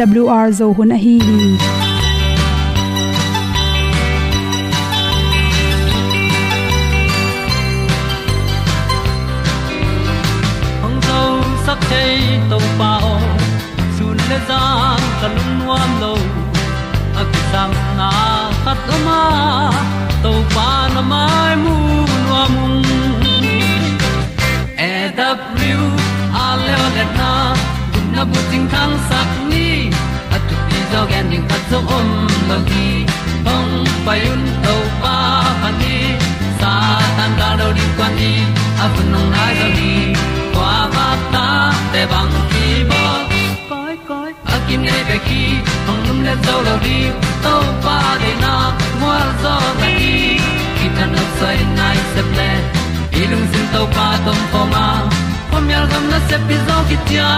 awr zo hun a hi. Hi hong zo sak chei to pao sun le za kan nuam lo a ki sam na khat o ma to pa na mai mu nuam e da a le na gun na bu ting kan sak tu gen ding zo om lo gi hong pai un to pa pa ni sa tan da do di kwan ni a bu nong nai ni kwa ba ta te bang ki bo koi koi a kim nei be ki hong lum le zo lo di to pa de na mo zo ta ni ki ta no sai nai se ple ilung sin to pa tom pa ma. Pom yal gam na se pi zo ki tia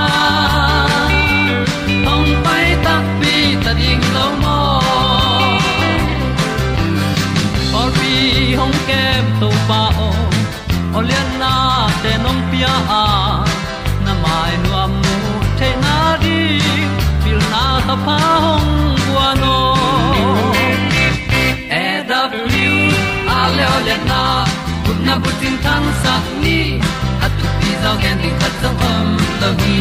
hong pai ta pi ta ding lo mo or pi hong kem to pa o olian na te nong pia a na mai nu am mu te na di pil na ta pa hong bua no e da blue a le olian na kun na bu tin tan sa ni. At tu pi zo gen di khat zo om lo gi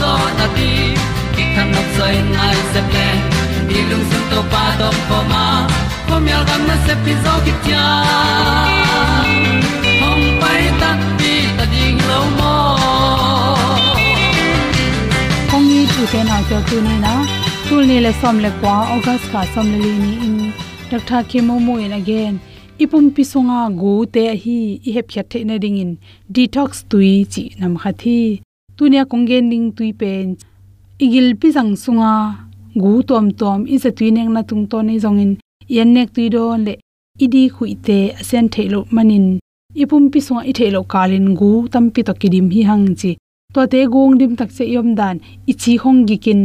zo na ti ki kan nok sai nai se ple ni lung sun to pa do po ma po mi al gam na se pi zo ki tia hong pai ta pi ta ding lo mo kong ni tu te na to tu ni na tu ni le som le kwa august ka som le ni in. Dr kemo mo in again. Ipum pisonga go te hi, i he phyat the na ding in. Detox tui chi nam kha thi tunia kongen ding tui pen. Igil pi jang sunga, gu tom tom i se tui neng na tung to nei jong in yan nek tui do le, idi khui te asen thelo manin. Ipum pi sunga i thelo kalin gu tam pi to kidim hi hang chi. To te gong dim tak che yom dan i chi hong gi kin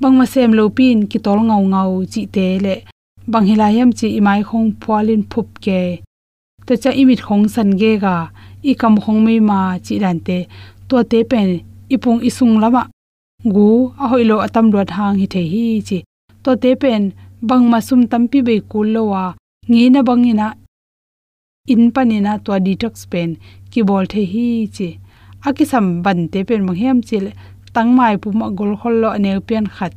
bangma sem lo pin, ki tol ngau ngau chi te le. Bang hilai yam chi imai khong pwalin phup ke. To cha imit khong san ge ga, i kam khong mei ma chi dan te. To te pen ipung isung lama gu a hoilo atam ro thang hi the hi chi. To te pen bangma sum tampi be kul lo wa ngi na bangina in panina to detox pen, ki bol the hi chi. Aki sam ban te pen mang hem chil tang mai pu ma gol hol lo ne pian khat.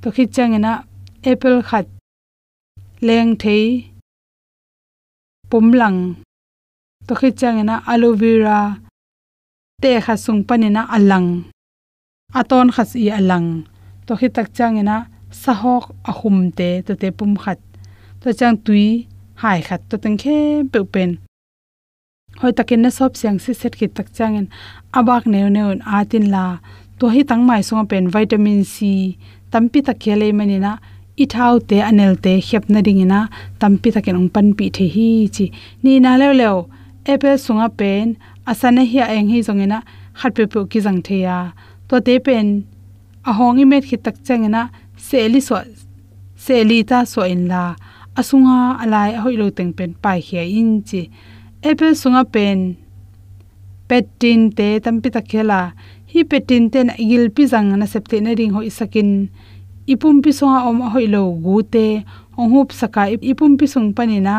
To khi changena apple khat. Leng thei pomlang to khi changena aloe vera te kha sung panina alang. Aton khas i alang. To khi tak changena sahok ahum te to te pum khat. To chang tui hai khat to teng khe pe pen. Hoi takin na sop siang si set ki tak changin abak neu neu atin la. To hi tang mai songa pen vitamin c. Tampi ta khele manina i thau te anel te khep na dingina tampi ta kenong pan pi the hi chi. Ni na le le apple sunga pen asana hi eng hi zongena khat pe ki jang theya. To te pen a hongi met khi tak changena seli so seli ta so in la. Asunga alai hoi lo teng pen pai hi in chi epe sunga pen petin te tampi ta khela hi petin ten igil pi jang na septe na ring hoi sakin ipum pi songa om hoi lo gu te, ong hup saka ipum pi sung pani na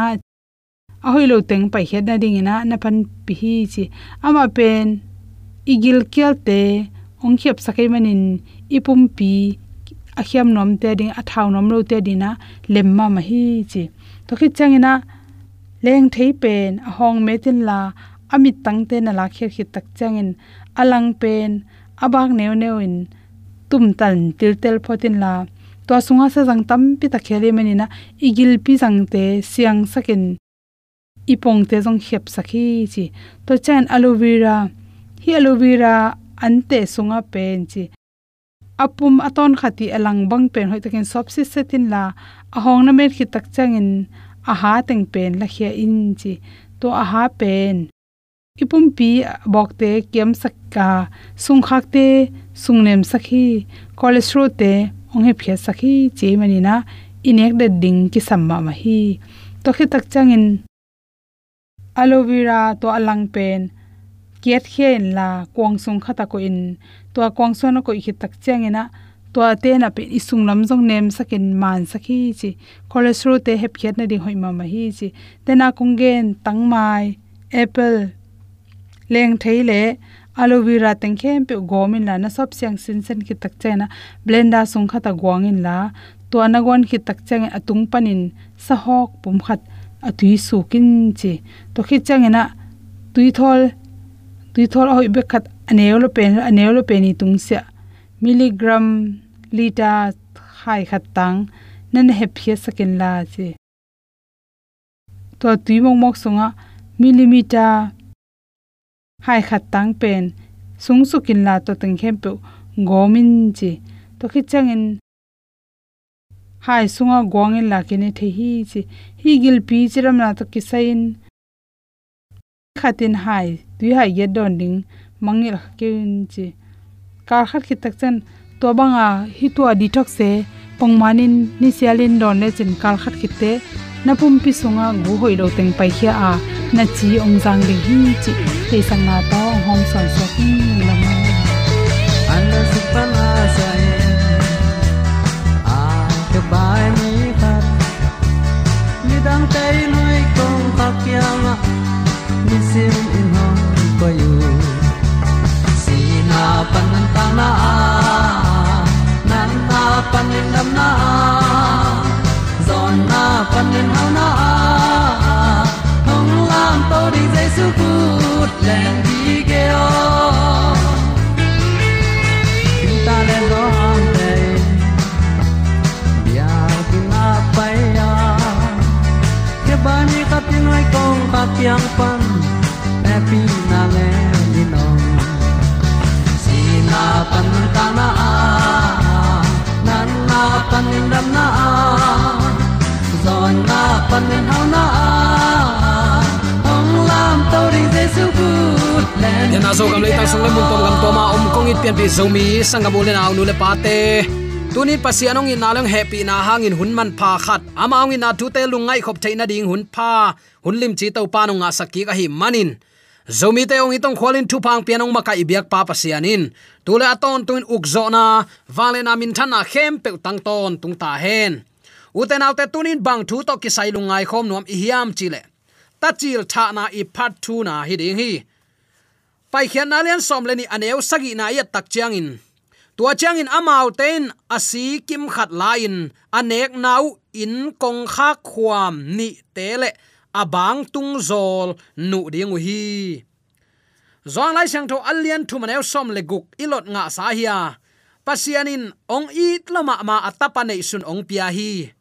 ahoi lo teng pai het na ding ina na pan pi hi chi. Ama pen, igil kel te ong khep sakai manin ipum pi akhiam nom te ding athaw nom lo te dina, lemma ma hi chi. To khi changina leng thei pen, ahong hong metin la, amit tang te na la kher khi tak changin. Alang pen, abak neu neu in tum tan til tel photin la. To sunga sa jang tam pi ta khele mani na igil pi jang te siang sakin ipong te jong khep sakhi chi. To chan aloe vera, hi aloe vera ante sunga pen chi. Apum aton khati alang bang pen hoi takin sopsi setin la, ahong na met khit tak changin aha teng pen la khia in chi. To aha pen. Ipum pi bok te kem sakka sung khak te, sung nem sakhi cholesterol te ong he phia sakhi che mani na, inek de ding ki samma ma hi. To khit tak changin aloe vera to alang pen. Kiat khen la kwang sung khata ko in. To kwang so ko hi tak changena to te na pe isung lam jong nem sakin man sakhi chi. Cholesterol te hep khiat na ding hoi ma ma hi chi. Te na tang mai, apple leng theile aloe vera teng khem pe gomin la. Na sob siang sin sen ki tak chena blender sung khata gwangin la. To anagon ki tak chang e atung panin sahok pum khat atui sukin chi. To khi changena tui thol tui thol hoi be khat anelo pen anelo peni tung sia milligram liter, khai khat tang nan he phia sakin la chi. To tui mong mok sunga millimeter hai khat tang pen sung sukin la to teng khem pe gomin chi. To khi changin hai sunga gwangin in kine the hi chi, hi gil pi chiram na to kisain khatin hai tui hai ye don ding mangil kin chi. Kar khat ki tak chen, to banga hi to detox se pongmanin ni sialin don le chin kar khat ki te. Na pum pi sunga gu hoi lo teng pai khia a, na chi ong jang ding hi chi. Te sang na to, hom san so zomi sangam na aw nu le pate. Tunin pasianong in nalang happy na hangin hunman pha khat. Ama ong in na tu te lungai khop theina ding hun pha hunlim chi to pa nga sakki ka hi manin. Zomi te ong itong khwalin thu pang pianong maka ibyak pa pasianin. Tule aton tuin ukzo na. Valena min thana khem pe tang ton tung ta hen. Uten autte tunin bang thu to kisai lungai khom nuam ihiam chile. Ta thana na i phat thu na hi ding hi pai khian na lian som leni aneu sagi na ya tak chiang in tua chiang in amau ten asi kim khat lain. Anek nau in kong kha khuam ni tele. Abang tung zol nu ding hi. Zong lai sang tho alian thu maneu som le guk ilot nga sa hiya pasianin ong it lama ma atapa nei sun ong pia hi.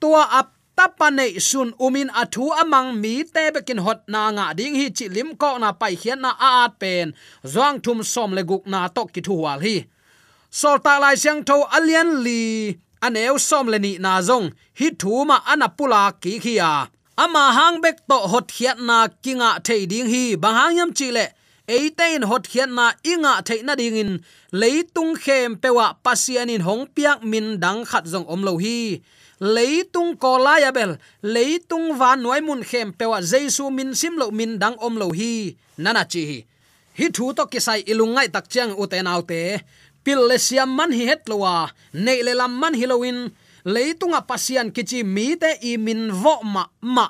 Tua ap tapane sun umin athu amang mi te bekin hot na nga ding hi chi lim ko na pai khian na a at pen. Zong thum som le guk na to ki thu wal hi. Sol ta lai siang tho alian li, aneu som le ni na zong. Hi thu ma anapula ki khia ama hang bek to hot khiat na kinga thei ding hi. Bang hang yam chi le eitain hot khian na inga thei na ding in. Leitung khem pewa pasianin hong piak min dang khat zong omlo hi leitung ko la ya bel leitung van noi mun khem pewa jesu min sim lo min dang om lo hi. Nana chi hi. Hi thu to kisai ilungai tak chang uten autte pil le siam man hi het lowa. Nei le lam man hilowin leitunga pasian kichi mi te i min vo ma ma.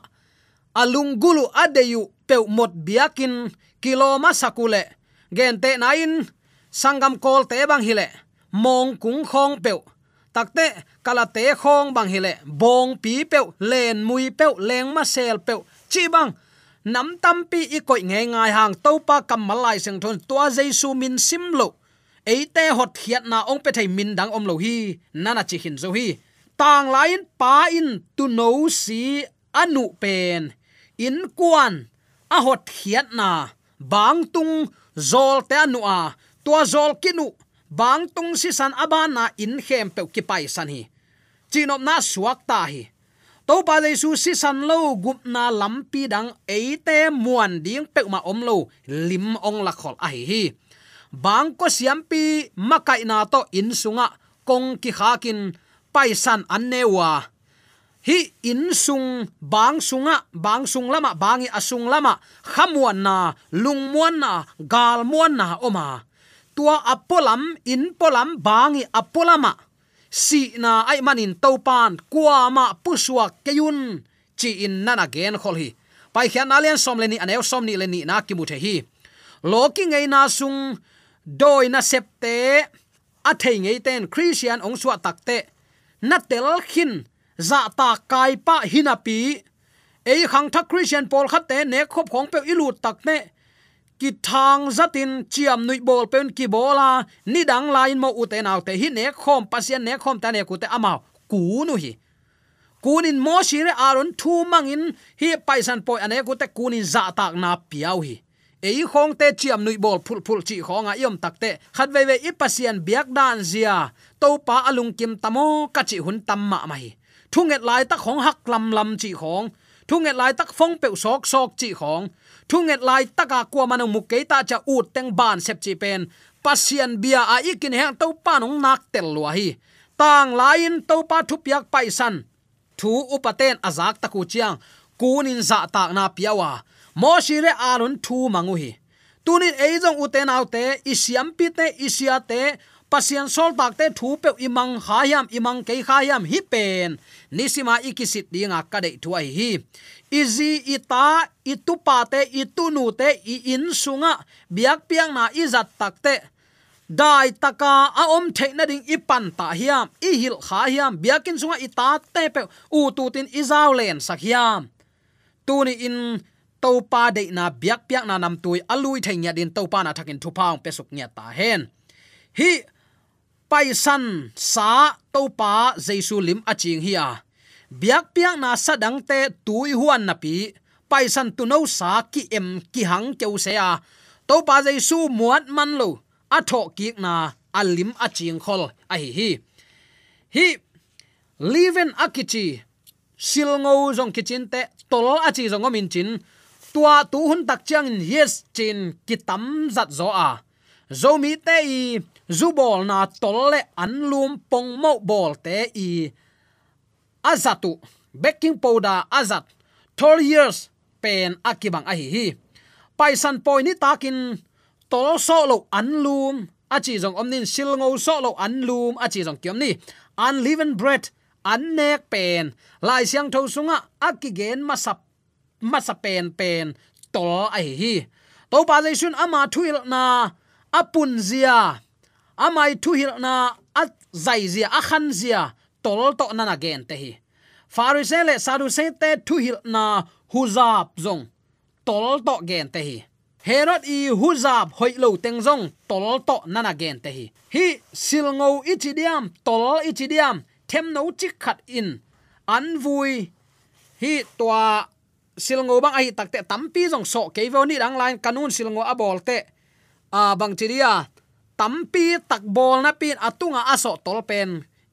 Alung gulu adeyu pe mot biakin. Kiloma sakule. Gente nain sangam kol te bang hile mong kung khong peu takte kala te khong bang hile bong pi pe len mui pe leng ma sel pe chi bang, nam tam pi i koi nge ngai hang topa kam malai seng thon, tua jesu min simlo eite hot hiat na ong pe thai min dang om lo hi, nana chi hin zo hi. Tang lain pa in tu no si anu pen. In kuan, a hot hiat na. Bang tung, zol te anu a. Tua zol kinu bang tung si san abana in khem pe ki pai san hi. Chinop na suak ta hi. To pa le su si san lo gup na lampi dang eite muan ding pe ma om lo lim ong la khol a hi hi. Bang ko siampi makai na to in sunga kong ki khakin paisan annewa hi in sung bang sunga, bang sung lama, bangi asung lama khamuan na lungmuan na galmuan na oma. Tua apolam in polam bangi apolama si na ai manin topan kwa ma puswa kayun chi in nana gen khol hi pai khian alian som leni anew som ni leni na ki mu the hi loki ngei na sung doi na septe a thei ngei ten christian ong suwa takte na tel khin za ta kai pa hinapi ei khang tha christian pol khat te ne khop khong pe ilu tak ne ki thang zatin chiam nui bol pen ki bola, ni dang lain mo ute naw te hi ne khom, pasien ne khom ta ne ku te ama ku nu hi. Kunin mo shire aron thu mangin, hi paisan poi ane ku te kunin za tak na piau hi. Ei khong te chiam nui bol phul phul chi khonga yom takte khat ve ve i pasien biak dan zia. To pa alung kim tamo, ka chi hun tam ma mai thunget lai tak khong hak lam lam chi khong. Thunget lai tak phong pe sok sok chi khong thunget lai taka kwa manung mukeita cha u teng ban sep chi pen. Pasian bia a ikin hang to pa nong nak tel lo hi. Tang lain to pa thu piak paisan thu upaten azak taku chiang. Kunin za tak na piawa mo shire alun thu mangu hi. Tunin eijong uten autte isiam pite isia te. Pasian sol tak te thu pe imang khayam imang ke khayam hi pen. Nisima ikisit dinga kade thuai hi izi, ita itupa te itunu te i insunga biak piang na izat takte dai taka, a om theina ding ipan ta hiam, i hil kha hiam biakin sunga ita te pe, u tu tin izaw len sak hiam. Tuni in topa de na biak piak na nam tui alui thengya din topa na thakin thupaung pesuk nya ta hen. Hi paisan sa topa pa lim aching hi a biak piak na sadang te tui huan na pi. Paisan tu no sa ki em ki hang keu se a. To pa jesu muat man lo. A tho ki na alim ching khol. A hi hi. Hi. Liven akichi. Silngo jong kichin te tol achi jong min chin. Tua tu hun tak chang yes chin kitam zat zo a. Zo mi te i. Zu bol na tol le an lum pong mo bol te i azatu, baking powder azat tol years pen akibang ahi hi paisan poi ni takin tol so lo an achi jong omnin silngo so lo an achi jong kiom ni. Unleavened bread, an nek pen. Lai siang tho sunga akigen masap masa pen pen tol ai hi to pa jaisun ama thuil na apun zia. Amai thuil na at zai zia, akhan zia tol to na na gen te hi farise le sadu se te thuil na huzap zong tol to gen te hi herod i huzab hoi lo teng zong tol to nana gen te hi hi silngo ichidiam tol ichidiam them no chi khat in. An vui. Hi, tua silngo bang ai takte tampi jong so ke ni dang line kanun silngo abol te. A bang chiria tampi tak bol na pin atunga aso tolpen. pen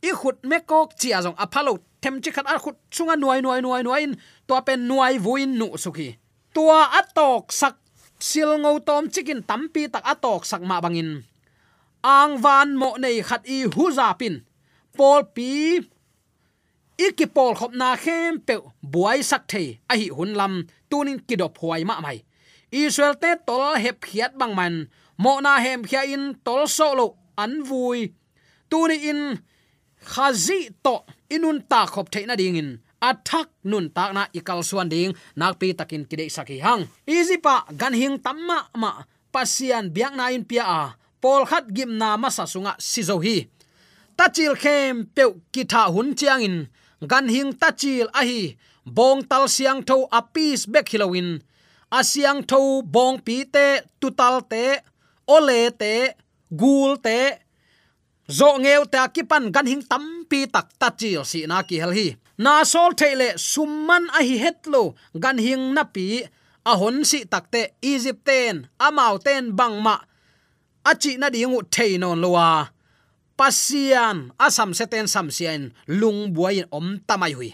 i khut me kok chi azong aphalo them chi khat a khut chunga nuai nuai nuai nuai in. To pen nuai vuin nu sukhi tua atok sak sil ngo tom chikin tampi tak atok sak ma bangin. Ang van mo nei khat i hu za pin. Pol pi. Iki pol khop na khem pe buai sak the a hi hun lam tunin kidop huai ma mai. Israel te tol hep khiat bang man. Mo na hem khia in tol so lo an vui. Tuni in khazi to inun ta khop theina ding in. Athak nun tak na ikal suan ding. Nak pi takin kidei saki hang. Easy pa, gan hing tamma ma pasian biak na in pia a. Pol khat gim na masa sunga sizo hi. Tachil khem pe kitha hun chiang in. Gan hing tachil a hi. Bong tal siang tho apis bek hilowin asiang tho bong pi te, tutal te, ole te, gul te zo ngeu ta kipan gan hing tam pi tak tachil si na ki hel hi. Na sol thele summan a hi hetlo gan hing na pi. A hon si takte egypt ten amau ten bangma achi na dingu theinon lowa pasian asam seten sam sian, lung buain om tamai hui.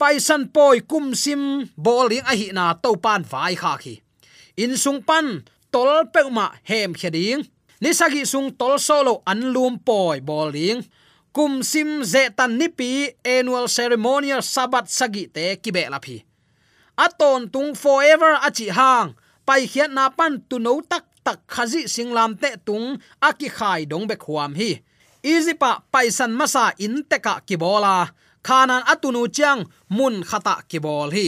Paisan poi kum sim bowling a hi na to pan vai kha khi. In sung pan, tol peuma hem kheding lisagi sung tol solo an lum poi bowling kum sim ze tan nipi annual ceremonial sabat sagi te kibe la phi aton tung forever achi hang pai khiat na pan tu no tak tak khazi singlam te tung aki khai dong be khuam hi izipa paisan masa in teka kibola khanan atunu chang mun khata kibol hi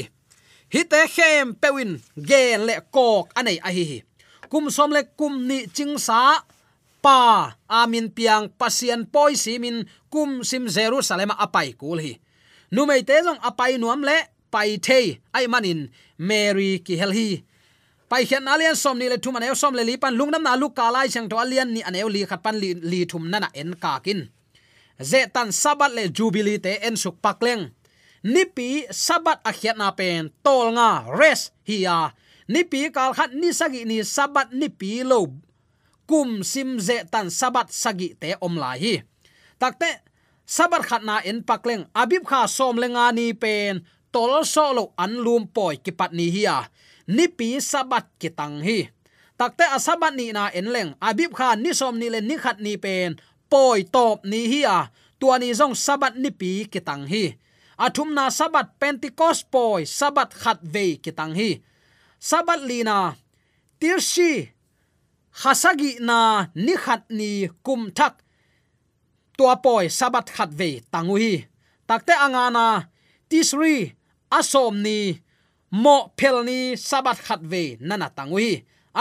hi te khem pewin gen le kok anei a hi kum som le kum ni chingsa pa amin piang pasien poi simin kum sim jerusalem apai kul hi. Numei te jong apai nuam le, pai the ai manin, mary ki hel hi. Pai khian alian som ni le thum an som le li pan lungnam na lu ka lai chang to alian ni an li khat pan li li thum na na en ka kin. Ze tan sabat le jubilee te en suk pakleng nipi sabat a khiat na pen, tol nga, rest hi ni pi kal khat ni sagi ni sabat nipi lo. Kum sim ze tan sabat sagi te om lai hi. Takte sabat khat na en pakleng abib kha som lenga ni pen. Tol so lo an lum poi ki pat ni hi ya. Ni pi sabat ki tang hi. Takte a sabat ni na en leng. Abib kha ni som ni le ni khat ni pen. Poi top ni hi ya. Tua ni zong sabat ni pi ki tang hi. Athum na sabat pentecost poi sabat khat ve ki tang hi sabat lina tirshi, khasagi na ni khat ni kum thak tua poi sabat khat ve tangu takte angana tisri asom ni mo phel ni sabat khat ve nana tangu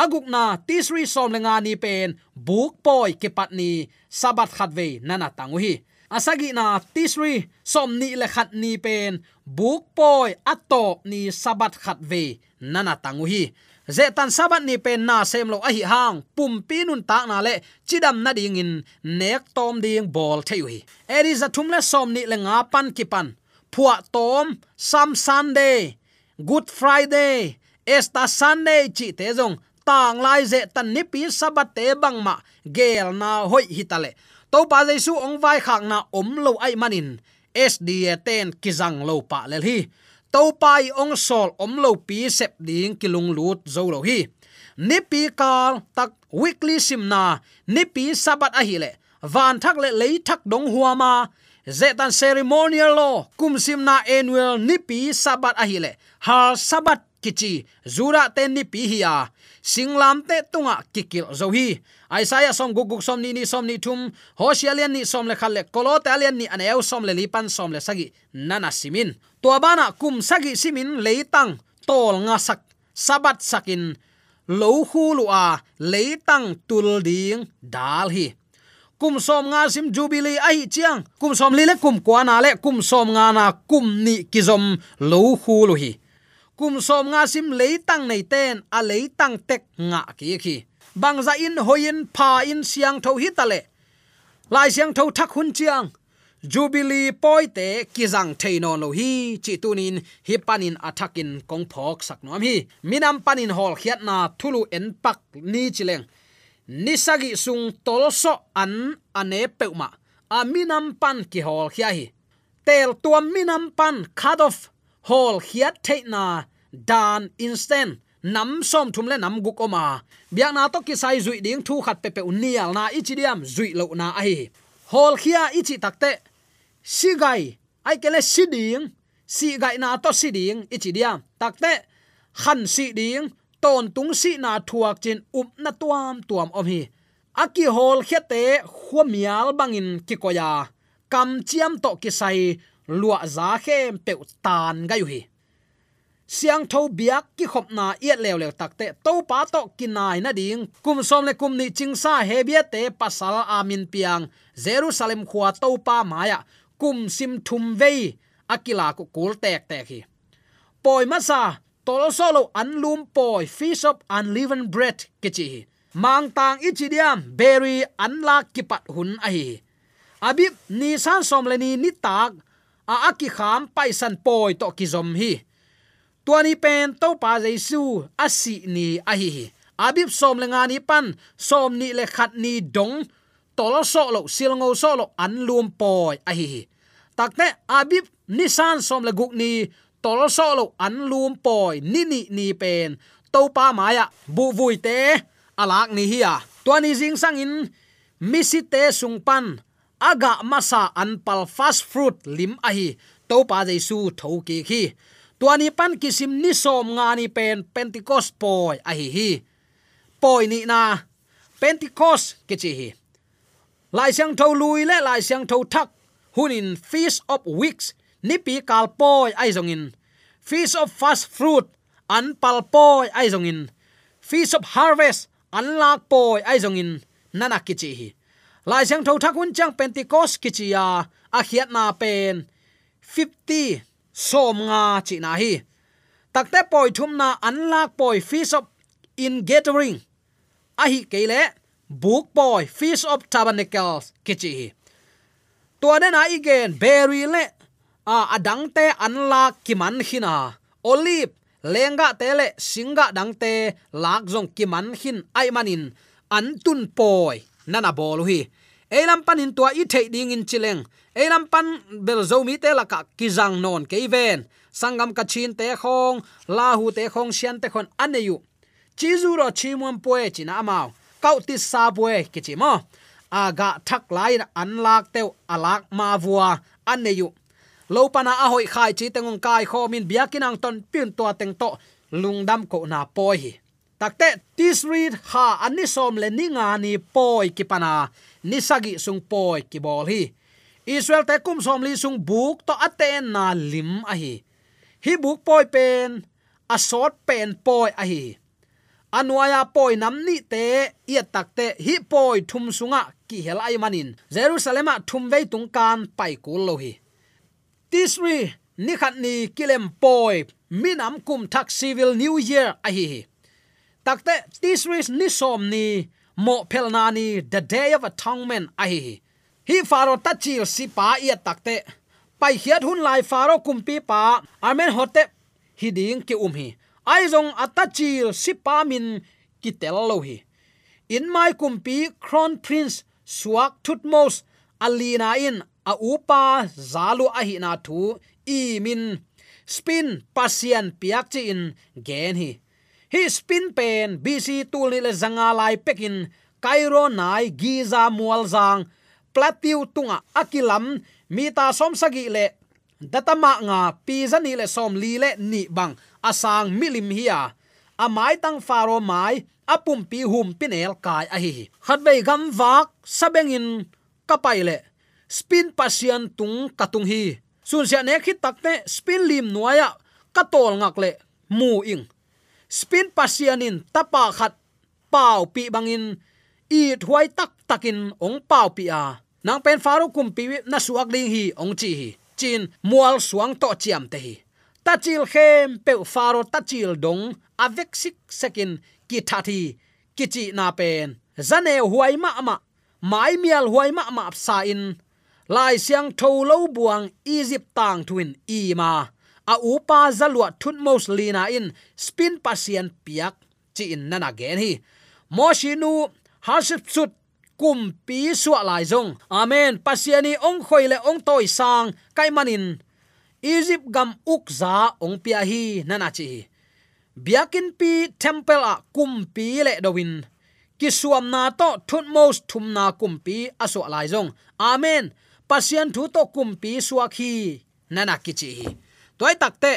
aguk na tisri som lenga ni pen buk poi ke pat ni sabat khat ve nana tangui. asagi na tisri som ni le khat ni pen buk poi atop ni sabat khat ve nana tangu hi. Ze tan sabat ni pen na sem lo a hi hang. Pum pinun ta na le chidam na ding in, nek tom ding bol theu hi. Is a thum le som ni le nga pan ki pan. Phua tom, sam sunday. Good friday. Esta sunday chi te jong tang lai ze tan ni pi sabat te bang ma. Gel na hoi hitale to pa jesu ong vai khak na om lo ai manin. Sda ten kizang lo pa le hi to pai ong sol om lo pi sep ding kilung lut zo lo hi. Ni pi kal tak weekly simna ni pi sabat a hi le. Van thak le lei thak dong huama zetan ceremonial lo, kum simna annual ni pi sabat a hi le. Har sabat kichi, zura ten ni pi hi a. Singlam te tunga kikil zo hi. Aisaya som guguk som ni ni som ni thum. Hosialian ni som le khalle, kolotalian ni aneu som le lipan som le sagi. Nana simin. To bana kum sagi simin leitang tol nga sak, sabat sakin. Lo hulu a leitang tul ding dal hi. Kum som nga sim jubilee ai chiang. Kum som li le kum kwa na le, kum som nga na kum ni kizom lo hulu hi kum som nga sim leitang nei ten a à leitang tek nga ki khi bangza in hoyin pha in, siang tho hi tale lai siang tho thak hun chiang, jubilee poite kizang theino lo hi chi tunin hi panin athakin kong phok sak nom hi. Minam panin hol khiat na thulu en pak ni chileng nisagi sung tolso an ane peuma a à, minam pan ki hol khia hi. Tel tuam minam pan cut off hol khiat theina dan instant nam som thum le nam guk oma. Biak na to ki sai zui ding thu khat pe pe unial na ichidiam zui lo na ai hol khia ichi takte si gai. Ai kele si ding. Si gai na to si ding ichi diam. Takte khan si ding. Ton tung si na thuak chin up na tuam tuam om hi. Aki hol khete khuamial bangin ki koya. Kam chiam to ki sai. Lua za khem pe tan gai hi siang tho biak ki khop na yet lew lew takte to pa to kinai na ding. Kum som le kum ni chingsa hebia te pasal amin piang. Jerusalem khuwa to pa maya. Kum sim thum vei. Akila ku kul tek tek hi. Poi ma sa, tol solo anlum poi. Fish of unleavened bread kichi mang tang ichidiam berry anla kipat hun a hi. Abi, ni san som le ni ni tak. A aki kham paisan poi to ki zom hi tuani pen to pa jaisu asi ni a hi abib som lenga ni pan, som ni le khat ni dong. Tolo so lo silngo so lo, an lum poi, a hi takne abib nisan som le guk ni, tolo so lo, an lum poi, ni ni ni pen. To pa maya bu vui te alak ni hi a. Tuani jing sang in misite sungpan aga masa an pal fast fruit lim a hi. To pa jaisu thoki khi tuani pan kisim ni som nga ni pen pentecost poi a hi. Hi poi ni na pentecost ke chi hi. Lai siang tho lui le lai siang tho thak. Hunin feast of weeks ni pi kal poi ai zong in. Feast of fast fruit, an pal poi ai zong in. Feast of harvest, an lak poi ai zong in. Nana kichi hi. Lai siang tho thak hun chang pentecost kichi ya, a khiat na pen 50 som nga chi na hi. Takte poi thum na an lak poi feast of in gathering. A hi kele book boy feast of tabernacles kichi hi. Tua den a igen berry le, a adang te an la kiman hina olive, lenga te le, singa dang te lak jong kiman hin ai manin, an tun poi, nana bol hi. Elam panin tua i thei ding in chileng elam pan bel zo mi te la ka kizang non ke ven. Sangam ka chin te khong, la hu te khong, sian te khon aneyu chi zu ro chi mum poe china amao. Kau ti sa poe ki chi mo. Aga thak lai an lak teu alak ma vua aneyu ne yu. Lo pana a hoi khai chi tengong kai kho min biakinang ton pin to teng to lungdam ko na poi hi. Takte this read ha anisom le ninga ni poi kipana nisagi sung poi ki bol hi israel te kum som li sung buk to ate na lim a hi hi buk poi pen, a sort pen poi a hi anuaya poi namni te, ia takte hi poi thum sunga ki hel ai manin. Jerusalem a thum vei tung kan pai kul lo hi. Tisri, ni khat ni kilem poi minam kum thak civil new year a hi takte tisri ni som ni, mo pelna ni, the day of atonement a hi hi hi faro tachil si pa ia takte pai hiat hun lai faro kumpi pa. Amen hote hi ding ki um hi. Aizong atachil ki tel lo hi. In mai kumpi crown prince suak thutmos alina in, a upa zalu a hi na thu, i min. Spin pasian piak chi in, gen hi. Hi spin pen bc tul ni le zanga lai pekin kairo nai giza mual zang platiu tunga akilam mita somsagi le, datama nga pizani le som li le ni bang, asang milim hiya. Amai tang faro mai, apum pi hum pinel kai a hi. Khat gam wak sabengin, kapai le. Spin pasian tung katung hi. Sun sia ne khit takte spin lim nuaya, katol ngak le, mu ing. Spin pasianin tapa khat, pau pi bangin i thuai tak takin ong pau pi a. Nang pen faro kum pi na suak ding hi ong chi hi. Chin mual suang to chiam te hi. Tachil khem pe faro tachil dong avek sik sekin ki thati kichi na pen. Zane huai ma ma, mai mial huai ma ma sa in. Lai siang tho lo buang egypt tang twin i ma. A upa zalwa thun mos lina in spin pasien piak chi in nana gen hi. Mo shinu hasip sut kum pi suwa lai zong amen. Pasiani ong khoile ong toi sang. Kai manin egypt gam uk za ong pia hi nana chi. Biakin pi, temple a kum pi le dowin ki suam na to thut mos thum na kum pi aso lai zong amen. Pasian thu to kum pi suwa khi nana ki chi. Toy takte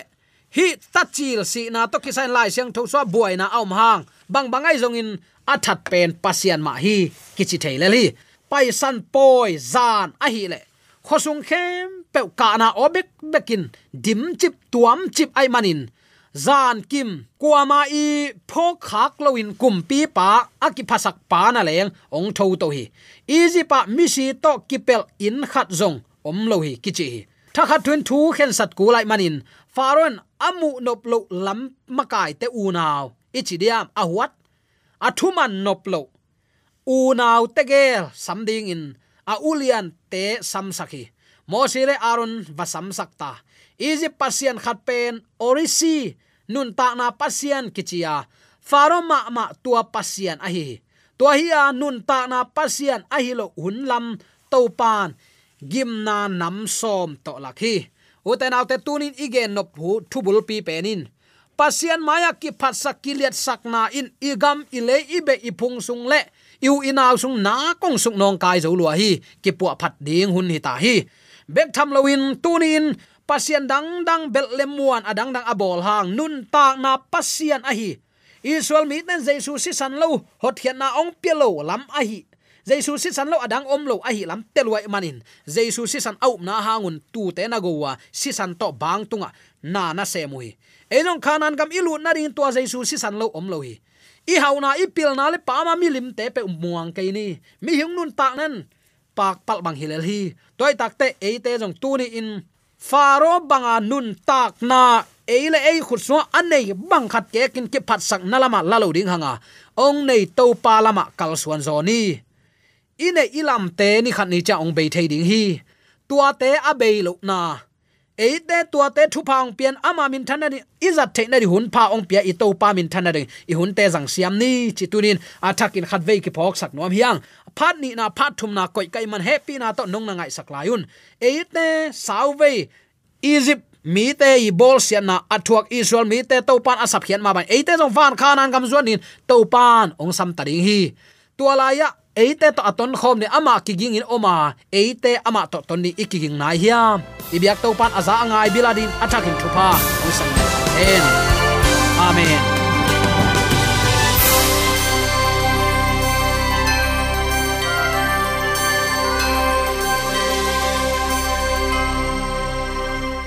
hi tachil si na to kisan lai siang tho so buai na aum hang bang bangai zong in athat pen pasian ma hi, kichi theile li. Pai san poi zan a hi le. Khosung khem pe ka na obek bekin, dim chip tuam chip ai manin. Zan kim kuama i pho khak loin kum pi pa aki phasak pa na leng, ong tho to hi. Easy pa mi si to kipel in khat zong, om lo hi, kichi hi. Tha khat thun thu khen sat ku lai manin. Faron amu nop lo lam makai te u naw ichidiam ahuat athuman noplo lo u naw te gel samding in a ulian te samsaki, mosire aron va samsakta egypt pasian khatpen, orisi nun ta na pasian kichia faro ma ma tua pasian ahi tua hi a nun ta na pasian ahi lo hunlam topan gimna nam som to lakhi uten autte tunin igen nop hu thubul pi penin pasian maya ki phatsa kiliat sakna in igam ile ibe ipung sung le. Iu inaw sung na kong sung nong kai zo lua hi. Ki pu phat ding hun hi ta hi. Bek tham lawin tunin pasian dang dang bel lemuan adang dang abol hang. Nun ta na pasian a hi. Israel mi ten jesu si san lo, hot hian na ong pelo lam a hi. Jesu si san lo adang om lo a hi lam telwai manin jesu si san au na hangun tu te na gowa, si san to bang tunga, na na se mui enong khanan kam ilu na rin to jesu si san lo om lo hi. I hauna i pil na le pa ma mi lim te pe muang ke ni. Mi hing nun tak nen pak pal bang hilel hi. Toy tak te e te jong tu ni in. Faro banga nun tak na. Eile ei khut so anei bang khat ke kin ke phat sak nalama lalo ding hanga. Ong nei to pa lama kal suan zo ni. Ine ilam te ni khat ni cha ong be thei ding hi. Tua te a be lo na eite tua te thu phang pian ama min thana ni izat the na ri hun pa ong pia i to pa min thana ri i hun te jang siam ni, chi tunin. Athakin khat vei ki phok sak nom hiang. Phat ni na phat thum na koi kai man happy na to nong na ngai sak layun eite sau vei. Egypt, mi te i bol sian na athuak israel, mi te to pan asap hian ma ban. Eite te jong van khanan kam zuan in to pan ong sam tari hi. Tua la ya eite to aton khom ne ama kiging in oma. Eite ama to ton ni ikiging nai hiam ibyak to pan aza angai biladin attacking thupa usang en amen.